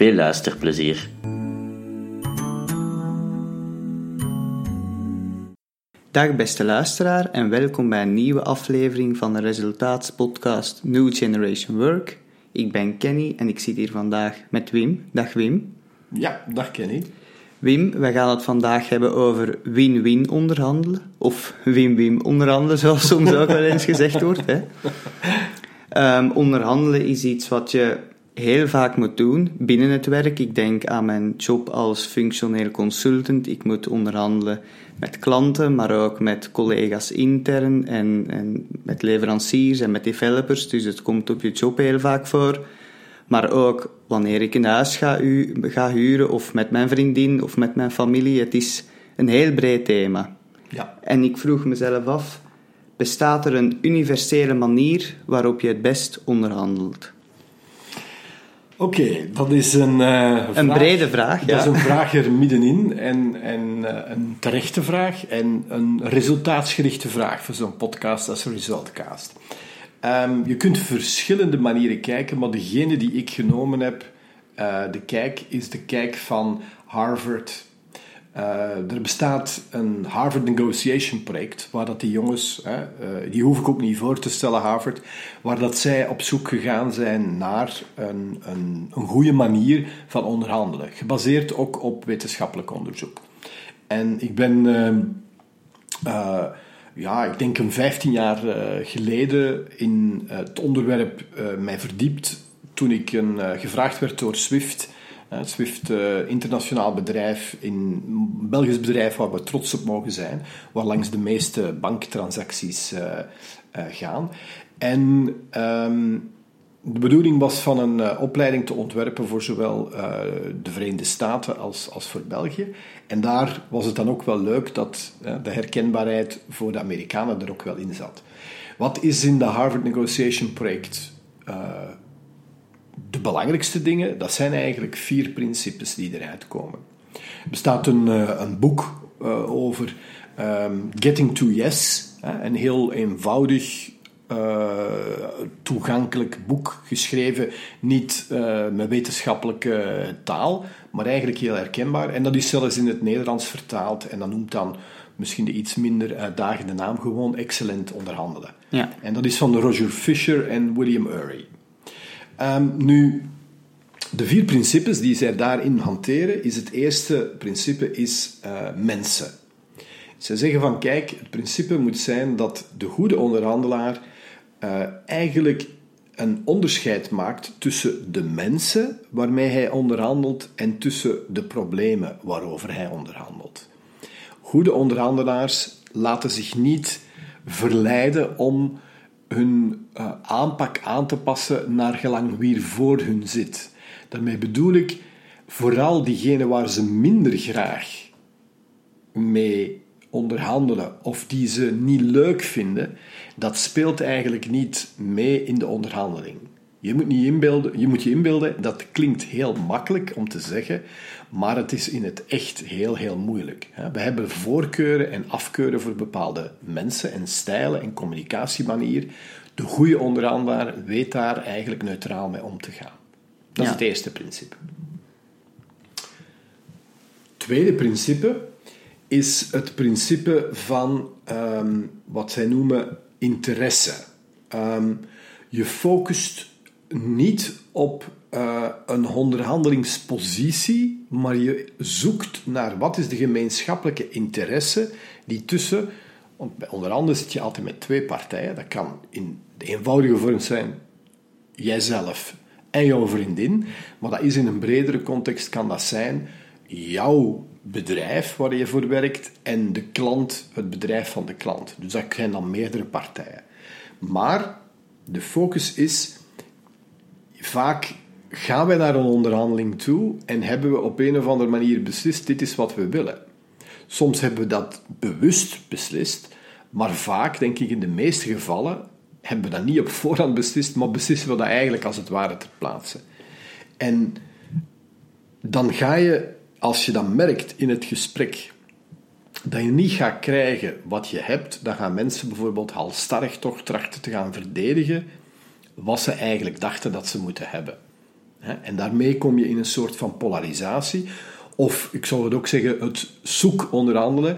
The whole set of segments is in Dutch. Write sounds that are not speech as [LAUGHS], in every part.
Veel luisterplezier! Dag beste luisteraar en welkom bij een nieuwe aflevering van de resultaatspodcast New Generation Work. Ik ben Kenny en ik zit hier vandaag met Wim. Dag Wim. Ja, dag Kenny. Wim, we gaan het vandaag hebben over win-win onderhandelen. Of win-win onderhandelen, zoals soms ook wel eens gezegd wordt. Hè. Um, [LAUGHS] onderhandelen is iets wat je heel vaak moet doen binnen het werk. Ik denk aan mijn job als functioneel consultant. Ik moet onderhandelen met klanten, maar ook met collega's intern en, en met leveranciers en met developers. Dus het komt op je job heel vaak voor. Maar ook wanneer ik een huis ga, ga huren, of met mijn vriendin of met mijn familie. Het is een heel breed thema. Ja. En ik vroeg mezelf af: bestaat er een universele manier waarop je het best onderhandelt? Oké, dat is een, uh, een brede vraag. Dat is een vraag er middenin en, en uh, een terechte vraag en een resultaatsgerichte vraag voor zo'n podcast als Resultcast. Um, je kunt verschillende manieren kijken, maar degene die ik genomen heb, uh, de kijk, is de kijk van Harvard. Er bestaat een Harvard Negotiation project, waar dat die jongens, die hoef ik ook niet voor te stellen, Harvard, waar dat zij op zoek gegaan zijn naar een, een, een goede manier van onderhandelen, gebaseerd ook op wetenschappelijk onderzoek. En ik ben uh, ja, ik denk een 15 jaar geleden in het onderwerp mij verdiept toen ik een, gevraagd werd door Swift. Het Swift internationaal bedrijf, in, een Belgisch bedrijf waar we trots op mogen zijn, waar langs de meeste banktransacties gaan. En um, de bedoeling was van een opleiding te ontwerpen voor zowel de Verenigde Staten als, als voor België. En daar was het dan ook wel leuk dat de herkenbaarheid voor de Amerikanen er ook wel in zat. Wat is in de Harvard Negotiation Project de belangrijkste dingen? Dat zijn eigenlijk vier principes die eruit komen. Er bestaat een, een boek over um, Getting to Yes, een heel eenvoudig uh, toegankelijk boek geschreven, niet uh, met wetenschappelijke taal, maar eigenlijk heel herkenbaar. En dat is zelfs in het Nederlands vertaald en dat noemt dan misschien de iets minder uitdagende naam gewoon Excellent onderhandelen. Ja. En dat is van Roger Fisher en William Ury. Um, nu, de vier principes die zij daarin hanteren, is het eerste principe is uh, mensen. Ze zeggen van kijk, het principe moet zijn dat de goede onderhandelaar uh, eigenlijk een onderscheid maakt tussen de mensen waarmee hij onderhandelt en tussen de problemen waarover hij onderhandelt. Goede onderhandelaars laten zich niet verleiden om hun uh, aanpak aan te passen naar gelang wie voor hun zit. Daarmee bedoel ik vooral diegenen waar ze minder graag mee onderhandelen of die ze niet leuk vinden, dat speelt eigenlijk niet mee in de onderhandeling. Je moet, niet inbeelden, je moet je inbeelden, dat klinkt heel makkelijk om te zeggen, maar het is in het echt heel, heel moeilijk. We hebben voorkeuren en afkeuren voor bepaalde mensen en stijlen en communicatiemanier. De goede onderhandelaar weet daar eigenlijk neutraal mee om te gaan. Dat is het eerste principe. Tweede principe is het principe van um, wat zij noemen interesse. Um, je focust niet op uh, een onderhandelingspositie, maar je zoekt naar wat is de gemeenschappelijke interesse die tussen, want bij onderhandelen zit je altijd met twee partijen, dat kan in de eenvoudige vorm zijn jijzelf en jouw vriendin, maar dat is in een bredere context kan dat zijn jouw bedrijf waar je voor werkt en de klant, het bedrijf van de klant. Dus dat zijn dan meerdere partijen. Maar de focus is vaak gaan wij naar een onderhandeling toe en hebben we op een of andere manier beslist, dit is wat we willen. Soms hebben we dat bewust beslist, maar vaak, denk ik in de meeste gevallen, hebben we dat niet op voorhand beslist, maar beslissen we dat eigenlijk als het ware ter plaatse. En dan ga je, als je dan merkt in het gesprek dat je niet gaat krijgen wat je hebt, dan gaan mensen bijvoorbeeld halstarrig toch trachten te gaan verdedigen wat ze eigenlijk dachten dat ze moeten hebben. En daarmee kom je in een soort van polarisatie. Of ik zou het ook zeggen, het zoek onderhandelen.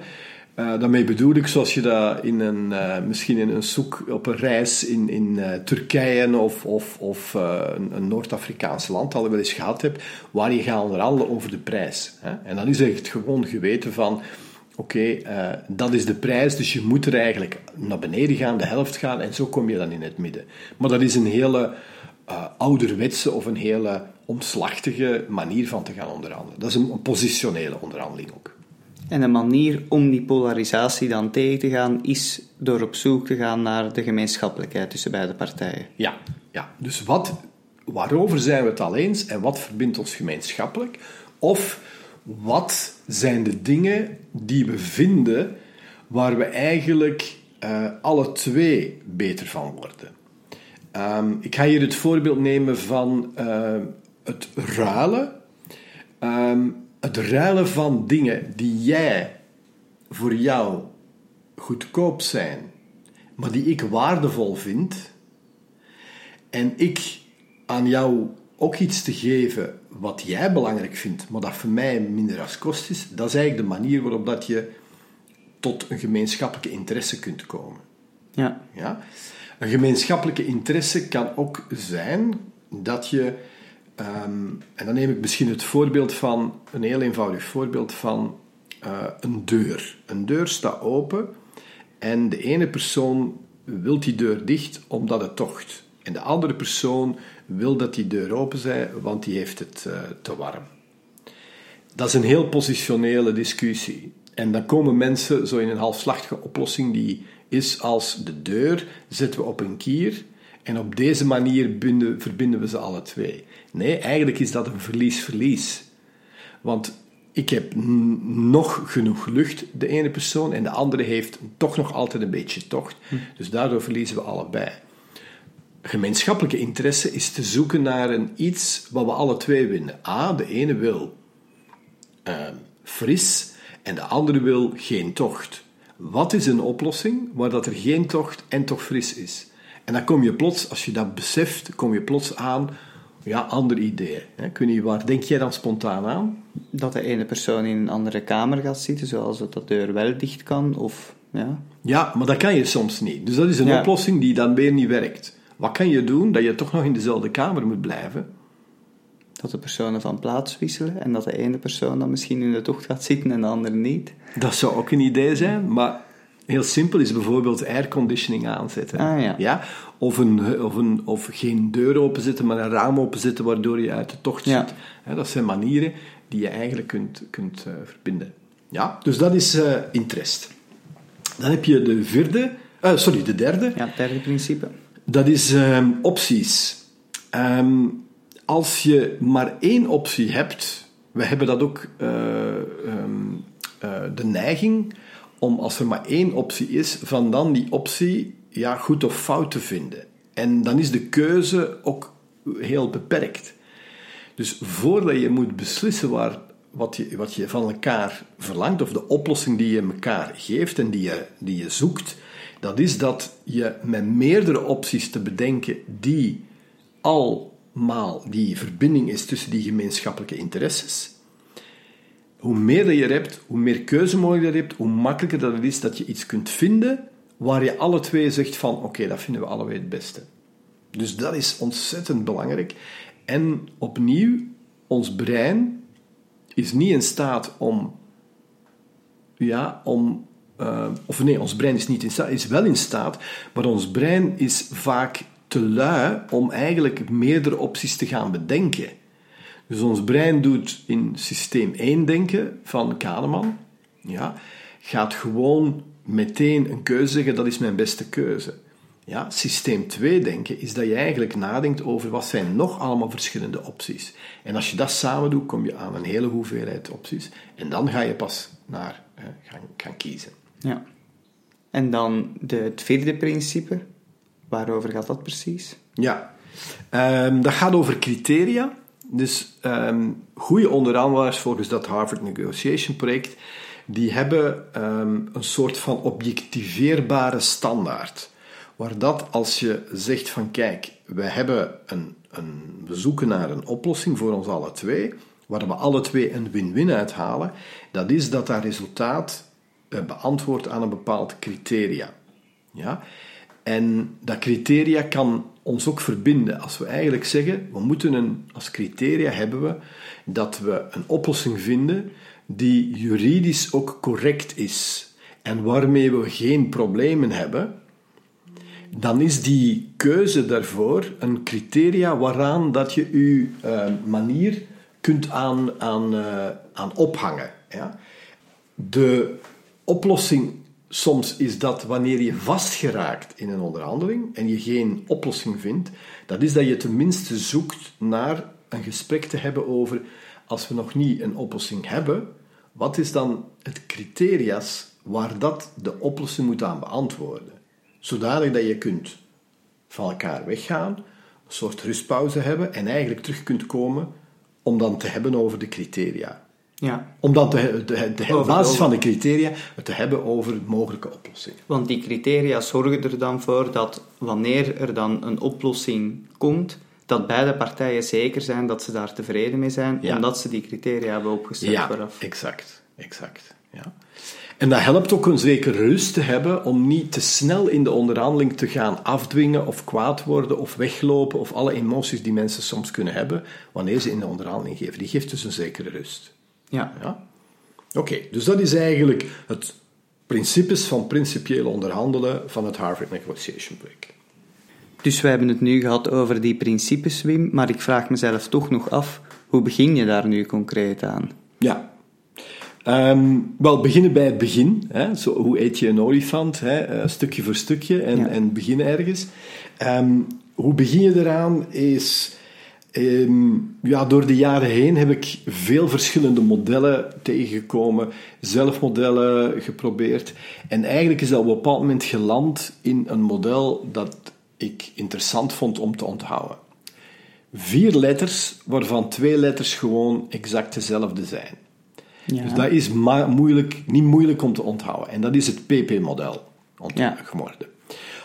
Uh, daarmee bedoel ik, zoals je dat in een, uh, misschien in een zoek op een reis in, in uh, Turkije of, of, of een, een Noord-Afrikaans land al wel eens gehad hebt, waar je gaat onderhandelen over de prijs. Hè? En dan is het gewoon geweten van, oké, dat is de prijs, dus je moet er eigenlijk naar beneden gaan, de helft gaan, en zo kom je dan in het midden. Maar dat is een hele ouderwetse of een hele omslachtige manier van te gaan onderhandelen. Dat is een, een positionele onderhandeling ook. En een manier om die polarisatie dan tegen te gaan is door op zoek te gaan naar de gemeenschappelijkheid tussen beide partijen. Ja, ja. dus wat, waarover zijn we het al eens en wat verbindt ons gemeenschappelijk? Of wat zijn de dingen die we vinden waar we eigenlijk uh, alle twee beter van worden? Um, ik ga hier het voorbeeld nemen van uh, het ruilen. Um, het ruilen van dingen die jij voor jou goedkoop zijn, maar die ik waardevol vind, en ik aan jou ook iets te geven wat jij belangrijk vindt, maar dat voor mij minder als kost is, dat is eigenlijk de manier waarop dat je tot een gemeenschappelijke interesse kunt komen. Ja. Ja? Een gemeenschappelijke interesse kan ook zijn dat je Ehm, en dan neem ik misschien het voorbeeld van, een heel eenvoudig voorbeeld van uh, een deur. Een deur staat open en de ene persoon wil die deur dicht omdat het tocht. En de andere persoon wil dat die deur open zij, want die heeft het uh, te warm. Dat is een heel positionele discussie. En dan komen mensen zo in een halfslachtige oplossing die is als de deur zetten we op een kier en op deze manier binden, verbinden we ze alle twee. Nee, eigenlijk is dat een verlies-verlies. Want ik heb nog genoeg lucht, de ene persoon, en de andere heeft toch nog altijd een beetje tocht. Hm. Dus daardoor verliezen we allebei. Gemeenschappelijke interesse is te zoeken naar een iets wat we alle twee winnen. A, de ene wil uh, fris en de andere wil geen tocht. Wat is een oplossing waar dat er geen tocht en toch fris is? En dan kom je plots, als je dat beseft, kom je plots aan ja, andere ideeën. Niet, waar denk jij dan spontaan aan? Dat de ene persoon in een andere kamer gaat zitten, zoals dat de deur wel dicht kan, of... Ja. ja, maar dat kan je soms niet. Dus dat is een oplossing die dan weer niet werkt. Wat kan je doen dat je toch nog in dezelfde kamer moet blijven? Dat de personen van plaats wisselen en dat de ene persoon dan misschien in de tocht gaat zitten en de andere niet. Dat zou ook een idee zijn, maar heel simpel is bijvoorbeeld airconditioning aanzetten. Ah, ja. Ja? Of, een, of, een, of geen deur openzetten, maar een raam openzetten waardoor je uit de tocht zit. dat zijn manieren die je eigenlijk kunt, kunt uh, verbinden. Ja, dus dat is uh, interest. Dan heb je de vierde, uh, sorry, de derde. Ja, het derde principe. Dat is um, opties. Um, als je maar één optie hebt, we hebben dat ook um, de neiging om als er maar één optie is, van dan die optie ja, goed of fout te vinden. En dan is de keuze ook heel beperkt. Dus voordat je moet beslissen waar, wat, je, wat je van elkaar verlangt, of de oplossing die je elkaar geeft en die je, die je zoekt, dat is dat je met meerdere opties te bedenken die almaal die verbinding is tussen die gemeenschappelijke interesses, hoe meer dat je hebt, hoe meer keuzemogelijkheden je hebt, hoe makkelijker dat het is dat je iets kunt vinden waar je alle twee zegt van oké, dat vinden we allebei het beste. Dus dat is ontzettend belangrijk. En opnieuw, ons brein is niet in staat om, ja, om, uh, of nee, ons brein is niet in staat, is wel in staat, maar ons brein is vaak te lui om eigenlijk meerdere opties te gaan bedenken. Dus ons brein doet in systeem 1 denken van Kahneman, ja, gaat gewoon meteen een keuze zeggen, dat is mijn beste keuze. Ja, systeem 2 denken is dat je eigenlijk nadenkt over wat zijn nog allemaal verschillende opties. En als je dat samen doet, kom je aan een hele hoeveelheid opties. En dan ga je pas naar gaan, gaan kiezen. Ja. En dan de, het vierde principe. Waarover gaat dat precies? Ja, Ehm, dat gaat over criteria. Dus ehm, goede onderhandelaars volgens dat Harvard Negotiation Project, die hebben ehm, een soort van objectiveerbare standaard. Waar dat als je zegt van kijk, we hebben een, een, we zoeken naar een oplossing voor ons alle twee, waar we alle twee een win-win uithalen, dat is dat dat resultaat uh, beantwoordt aan een bepaald criteria. Ja? En dat criteria kan ons ook verbinden. Als we eigenlijk zeggen, we moeten een, als criteria hebben we dat we een oplossing vinden die juridisch ook correct is en waarmee we geen problemen hebben, dan is die keuze daarvoor een criteria waaraan dat je je uh, manier kunt aan, aan, uh, aan ophangen. Ja? De oplossing soms is dat wanneer je vastgeraakt in een onderhandeling en je geen oplossing vindt, dat is dat je tenminste zoekt naar een gesprek te hebben over als we nog niet een oplossing hebben, wat is dan het criteria's waar dat de oplossing moet aan beantwoorden? Zodanig dat je kunt van elkaar weggaan, een soort rustpauze hebben en eigenlijk terug kunt komen om dan te hebben over de criteria. Ja. Om dan te, de, de, op basis van de criteria te hebben over mogelijke oplossingen. Want die criteria zorgen er dan voor dat wanneer er dan een oplossing komt, dat beide partijen zeker zijn dat ze daar tevreden mee zijn, Ja. omdat ze die criteria hebben opgesteld Ja, vooraf. exact. exact ja. En dat helpt ook een zekere rust te hebben om niet te snel in de onderhandeling te gaan afdwingen of kwaad worden of weglopen of alle emoties die mensen soms kunnen hebben wanneer ze in de onderhandeling geven. Die geeft dus een zekere rust. Ja. Ja? Oké, dus dat is eigenlijk het principes van principieel onderhandelen van het Harvard Negotiation Break. Dus we hebben het nu gehad over die principes, Wim, maar ik vraag mezelf toch nog af, hoe begin je daar nu concreet aan? Ja. Ehm, wel, beginnen bij het begin. Hè? Zo, hoe eet je een olifant? Hè? Eh, stukje voor stukje en, Ja. en beginnen ergens. Ehm, hoe begin je eraan is... ehm, ja, door de jaren heen heb ik veel verschillende modellen tegengekomen. Zelf modellen geprobeerd. En eigenlijk is dat op een bepaald moment geland in een model dat ik interessant vond om te onthouden. Vier letters, waarvan twee letters gewoon exact dezelfde zijn. Ja. Dus dat is moeilijk, niet moeilijk om te onthouden. En dat is het PP-model Ja. geworden.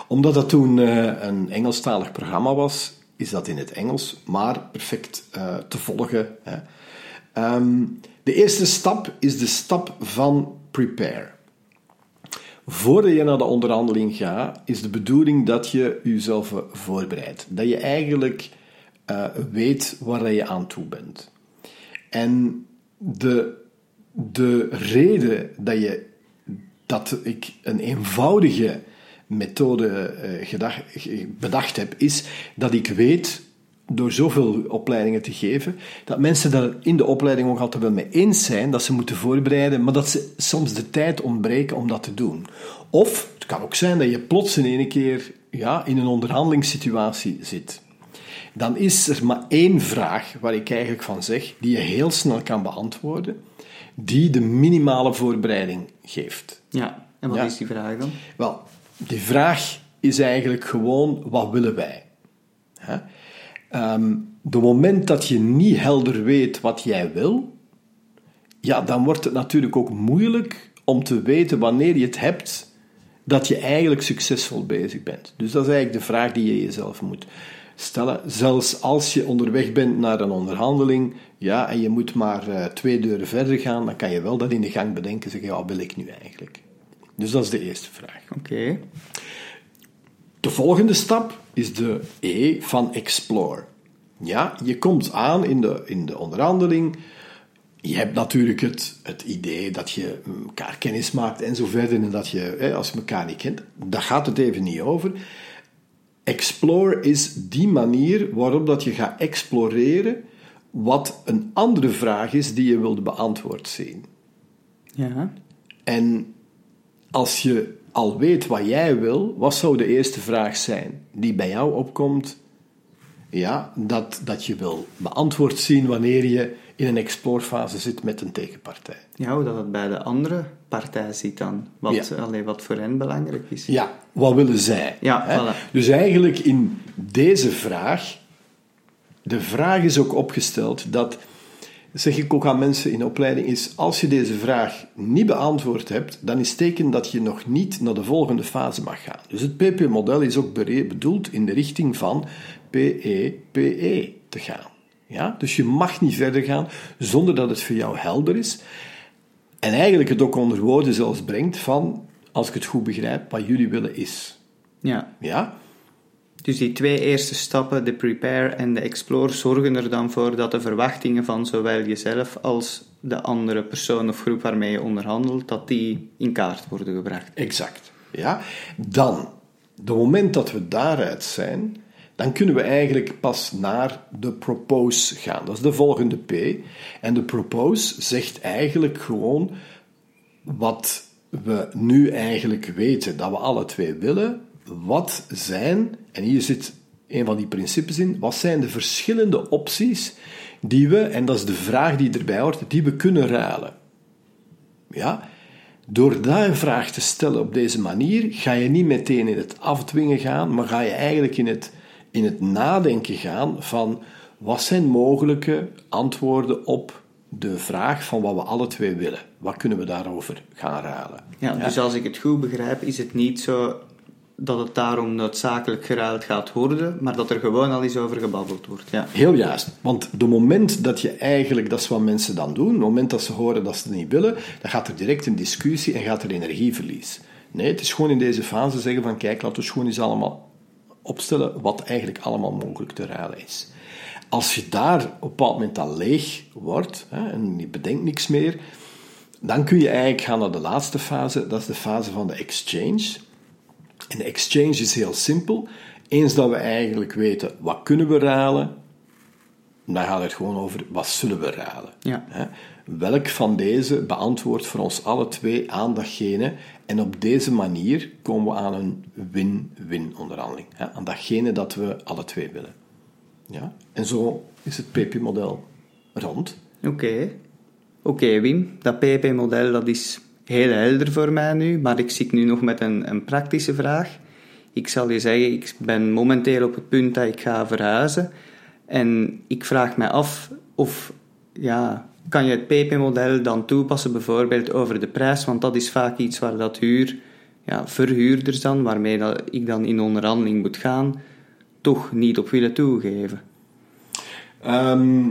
Omdat dat toen eh, een Engelstalig programma was, is dat in het Engels, maar perfect eh, te volgen. Hè. Ehm, de eerste stap is de stap van prepare. Voordat je naar de onderhandeling gaat, is de bedoeling dat je jezelf voorbereidt. Dat je eigenlijk eh, weet waar je aan toe bent. En de, de reden dat, je, dat ik een eenvoudige methode eh, gedacht, ge- bedacht heb, is dat ik weet, door zoveel opleidingen te geven, dat mensen daar in de opleiding ook altijd wel mee eens zijn dat ze moeten voorbereiden, maar dat ze soms de tijd ontbreken om dat te doen. Of het kan ook zijn dat je plots in één keer ja, in een onderhandelingssituatie zit dan is er maar één vraag waar ik eigenlijk van zeg, die je heel snel kan beantwoorden, die de minimale voorbereiding geeft. Ja, en wat Ja. is die vraag dan? Wel, die vraag is eigenlijk gewoon, wat willen wij? Ehm, de moment dat je niet helder weet wat jij wil, ja, dan wordt het natuurlijk ook moeilijk om te weten wanneer je het hebt, dat je eigenlijk succesvol bezig bent. Dus dat is eigenlijk de vraag die je jezelf moet stellen. Zelfs als je onderweg bent naar een onderhandeling, ja, en je moet maar eh, twee deuren verder gaan, dan kan je wel dat in de gang bedenken, zeggen, ja, wat wil ik nu eigenlijk? Dus dat is de eerste vraag. Oké. De volgende stap is de E van explore. Ja, je komt aan in de, in de onderhandeling. Je hebt natuurlijk het, het idee dat je elkaar kennis maakt en zo verder. En dat je, hè, als je elkaar niet kent, daar gaat het even niet over. Explore is die manier waarop dat je gaat exploreren wat een andere vraag is die je wilde beantwoord zien. Ja. En als je al weet wat jij wil, wat zou de eerste vraag zijn die bij jou opkomt? Ja, dat, dat je wil beantwoord zien wanneer je in een explorefase zit met een tegenpartij. Ja, hoe dat het bij de andere partij zit dan. Wat, Ja. allee, wat voor hen belangrijk is. Ja, wat willen zij? Ja, voilà. Dus eigenlijk in deze vraag, de vraag is ook opgesteld dat, zeg ik ook aan mensen in de opleiding, is als je deze vraag niet beantwoord hebt, dan is teken dat je nog niet naar de volgende fase mag gaan. Dus het PP-model is ook bedoeld in de richting van PE-PE te gaan. Ja? Dus je mag niet verder gaan zonder dat het voor jou helder is. En eigenlijk het ook onder woorden zelfs brengt van, als ik het goed begrijp, wat jullie willen is. Ja. Ja? Dus die twee eerste stappen, de prepare en de explore, zorgen er dan voor dat de verwachtingen van zowel jezelf als de andere persoon of groep waarmee je onderhandelt, dat die in kaart worden gebracht. Exact. Ja? Dan, de moment dat we daaruit zijn, dan kunnen we eigenlijk pas naar de propose gaan. Dat is de volgende P. En de propose zegt eigenlijk gewoon wat we nu eigenlijk weten dat we alle twee willen. Wat zijn, en hier zit een van die principes in, wat zijn de verschillende opties die we, en dat is de vraag die erbij hoort, die we kunnen ruilen. Ja? Door daar een vraag te stellen op deze manier, ga je niet meteen in het afdwingen gaan, maar ga je eigenlijk in het, in het nadenken gaan van wat zijn mogelijke antwoorden op de vraag van wat we alle twee willen. Wat kunnen we daarover gaan ruilen? Ja, dus als ik het goed begrijp, is het niet zo dat het daarom noodzakelijk geruild gaat worden, maar dat er gewoon al eens over gebabbeld wordt. Ja. Heel juist. Want de moment dat je eigenlijk, dat is wat mensen dan doen, het moment dat ze horen dat ze het niet willen, dan gaat er direct een discussie en gaat er energieverlies. Nee, het is gewoon in deze fase zeggen van kijk, laten we gewoon eens allemaal opstellen wat eigenlijk allemaal mogelijk te ruilen is. Als je daar op een bepaald moment al leeg wordt hè, en je bedenkt niks meer, dan kun je eigenlijk gaan naar de laatste fase, dat is de fase van de exchange. En de exchange is heel simpel. Eens dat we eigenlijk weten wat kunnen we ruilen, dan gaat het gewoon over wat zullen we ruilen. Ja. Hè? Welk van deze beantwoordt voor ons alle twee aan datgene en op deze manier komen we aan een win-win onderhandeling. Hè? Aan datgene dat we alle twee willen. Ja? En zo is het PP-model rond. Oké. Oké, Wim. Dat PP-model dat is heel helder voor mij nu, maar ik zit nu nog met een, een praktische vraag. Ik zal je zeggen, ik ben momenteel op het punt dat ik ga verhuizen. En ik vraag me af of, ja, kan je het PP-model dan toepassen bijvoorbeeld over de prijs? Want dat is vaak iets waar dat huur, ja, verhuurders dan, waarmee dat ik dan in onderhandeling moet gaan, toch niet op willen toegeven. Ehm,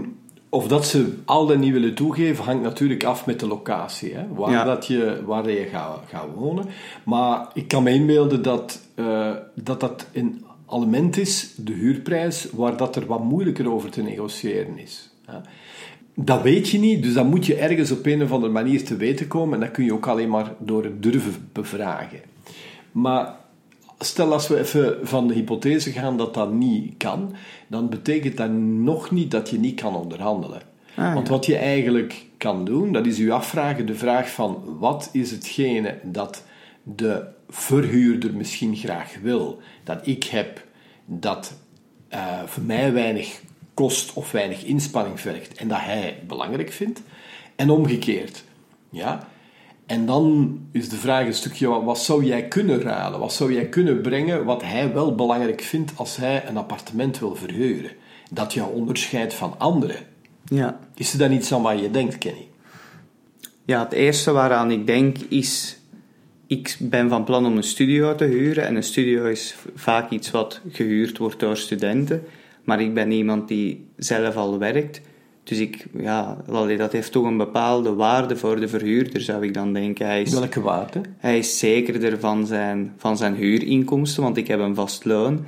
of dat ze al dan niet willen toegeven, hangt natuurlijk af met de locatie, hè? Waar, Ja. dat je, waar je gaat, gaat wonen. Maar ik kan me inbeelden dat, eh, dat dat een element is, de huurprijs, waar dat er wat moeilijker over te negociëren is. Hè? Dat weet je niet, dus dat moet je ergens op een of andere manier te weten komen. En dat kun je ook alleen maar door het durven bevragen. Maar stel als we even van de hypothese gaan dat dat niet kan, dan betekent dat nog niet dat je niet kan onderhandelen. Ah, Want ja. wat je eigenlijk kan doen, dat is je afvragen de vraag van wat is hetgene dat de verhuurder misschien graag wil, dat ik heb, dat eh, voor mij weinig kost of weinig inspanning vergt en dat hij belangrijk vindt. En omgekeerd. Ja? En dan is de vraag een stukje, wat, zou jij kunnen ruilen? Wat zou jij kunnen brengen wat hij wel belangrijk vindt als hij een appartement wil verhuren? Dat jou onderscheidt van anderen. Ja. Is er dan iets aan wat je denkt, Kenny? Ja, het eerste waaraan ik denk is... Ik ben van plan om een studio te huren. En een studio is vaak iets wat gehuurd wordt door studenten. Maar ik ben iemand die zelf al werkt. Dus ik, ja, dat heeft toch een bepaalde waarde voor de verhuurder, zou ik dan denken. Hij is, Welke waarde? hij is zekerder van zijn, van zijn huurinkomsten, want ik heb een vast loon.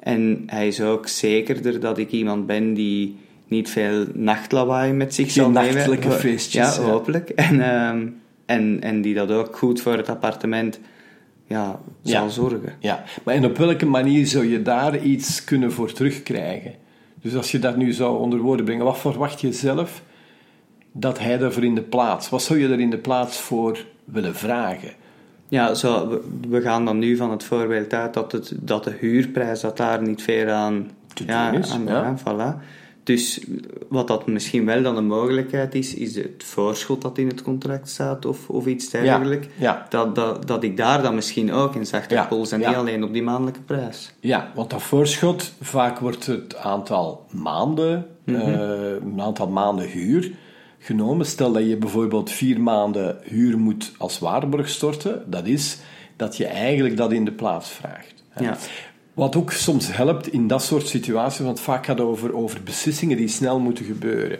En hij is ook zekerder dat ik iemand ben die niet veel nachtlawaai met zich zal nemen. nachtelijke feestjes, Ja, ja. hopelijk. En, ehm, en, en die dat ook goed voor het appartement ja, zal Ja. zorgen. Ja, maar en op welke manier zou je daar iets kunnen voor terugkrijgen? Dus als je dat nu zou onder woorden brengen, wat verwacht je zelf dat hij daarvoor in de plaats? Wat zou je er in de plaats voor willen vragen? Ja, zo, we, gaan dan nu van het voorbeeld uit dat, het, dat de huurprijs dat daar niet veel aan, Te ja, is, aan ja. ja, voilà. Dus wat dat misschien wel dan een mogelijkheid is, is het voorschot dat in het contract staat of, of iets dergelijks. ja. Dat, dat, dat ik daar dan misschien ook in zachte Ja, pols en niet alleen op die maandelijke prijs. Ja, want dat voorschot, vaak wordt het aantal maanden, Mhm. eh, een aantal maanden huur genomen. Stel dat je bijvoorbeeld vier maanden huur moet als waarborg storten, dat is dat je eigenlijk dat in de plaats vraagt. Ja. Wat ook soms helpt in dat soort situaties, want vaak gaat het over, over beslissingen die snel moeten gebeuren.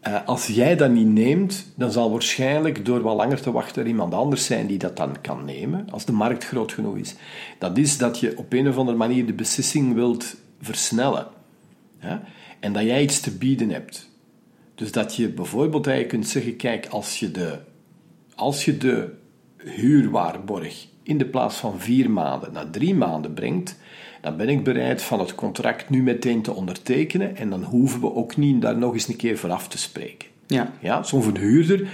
Eh, als jij dat niet neemt, dan zal waarschijnlijk door wat langer te wachten er iemand anders zijn die dat dan kan nemen, als de markt groot genoeg is. Dat is dat je op een of andere manier de beslissing wilt versnellen. En dat jij iets te bieden hebt. Dus dat je bijvoorbeeld eigenlijk kunt zeggen, kijk, als je de, als je de huurwaarborg in de plaats van vier maanden naar drie maanden brengt, dan ben ik bereid van het contract nu meteen te ondertekenen en dan hoeven we ook niet daar nog eens een keer voor af te spreken. Ja, Ja, zo'n verhuurder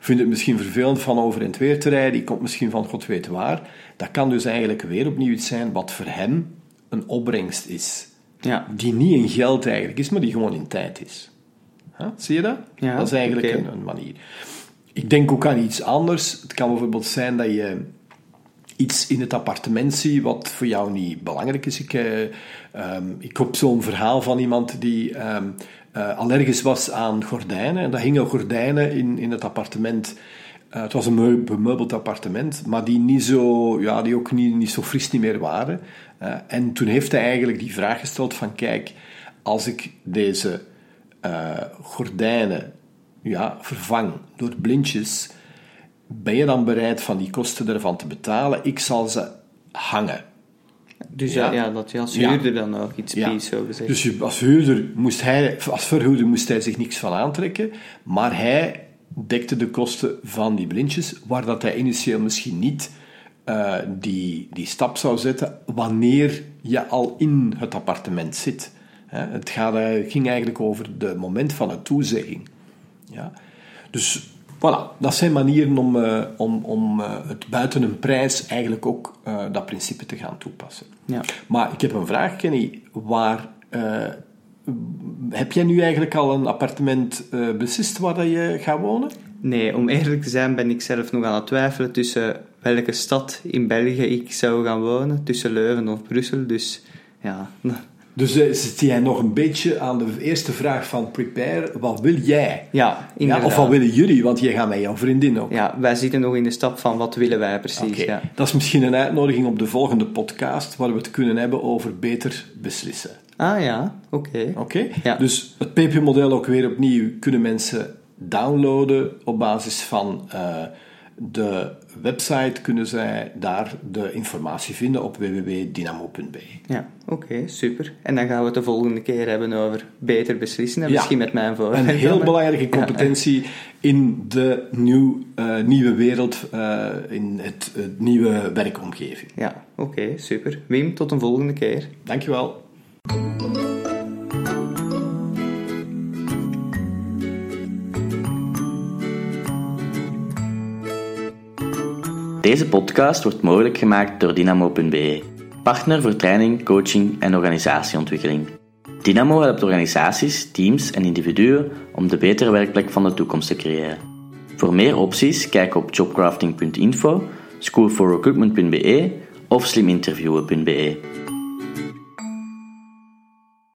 vindt het misschien vervelend van over en het weer te rijden, die komt misschien van god weet waar. Dat kan dus eigenlijk weer opnieuw iets zijn wat voor hem een opbrengst is. ja, Die niet in geld eigenlijk is, maar die gewoon in tijd is. Huh? Zie je dat? Ja, dat is eigenlijk een, een manier. Ik denk ook aan iets anders. Het kan bijvoorbeeld zijn dat je iets in het appartement ziet wat voor jou niet belangrijk is. Ik, ehm, ik heb zo'n verhaal van iemand die ehm, eh, allergisch was aan gordijnen. En daar hingen gordijnen in, in het appartement. Eh, het was een meu- bemeubeld appartement, maar die, niet zo, ja, die ook niet, niet zo fris niet meer waren. En toen heeft hij eigenlijk die vraag gesteld van kijk, als ik deze gordijnen ja, vervang door blindjes, ben je dan bereid van die kosten ervan te betalen? Ik zal ze hangen. dus Ja. ja. dat je als Ja. huurder dan ook iets Ja. biedt, zo gezegd. Dus als, huurder moest hij, als verhuurder moest hij zich niks van aantrekken, maar hij dekte de kosten van die blindjes, waar dat hij initieel misschien niet eh, die, die stap zou zetten wanneer je al in het appartement zit. Hè, Het gaat, eh, ging eigenlijk over het moment van een toezegging. Ja? Dus voilà, dat zijn manieren om, eh, om, om eh, het buiten een prijs eigenlijk ook eh, dat principe te gaan toepassen. Ja. Maar ik heb een vraag, Kenny. Waar, heb jij nu eigenlijk al een appartement beslist waar dat je gaat wonen? Nee, om eerlijk te zijn ben ik zelf nog aan het twijfelen tussen welke stad in België ik zou gaan wonen, tussen Leuven of Brussel. Dus ja, [LAUGHS] Dus eh, zit jij nog een beetje aan de eerste vraag van Prepare. Wat wil jij? ja of wat willen jullie? Want jij gaat met jouw vriendin ook. Ja, wij zitten nog in de stap van wat willen wij precies. Ja. Dat is misschien een uitnodiging op de volgende podcast, waar we het kunnen hebben over beter beslissen. Ah ja, oké. Oké? Ja. Dus het PP-model ook weer opnieuw kunnen mensen downloaden op basis van eh, de website. Kunnen zij daar de informatie vinden op www.dynamo.be. Ja, oké, super. En dan gaan we het de volgende keer hebben over beter beslissen. En Ja. misschien met mijn voorbeeld. Een heel belangrijke competentie in de nieuw, eh, nieuwe wereld, eh, in het, het nieuwe werkomgeving. Ja, oké, super. Wim, tot een volgende keer. Dankjewel. Deze podcast wordt mogelijk gemaakt door Dynamo.be, partner voor training, coaching en organisatieontwikkeling. Dynamo helpt organisaties, teams en individuen om de betere werkplek van de toekomst te creëren. Voor meer opties kijk op jobcrafting.info, schoolforrecruitment.be of sliminterviewen.be.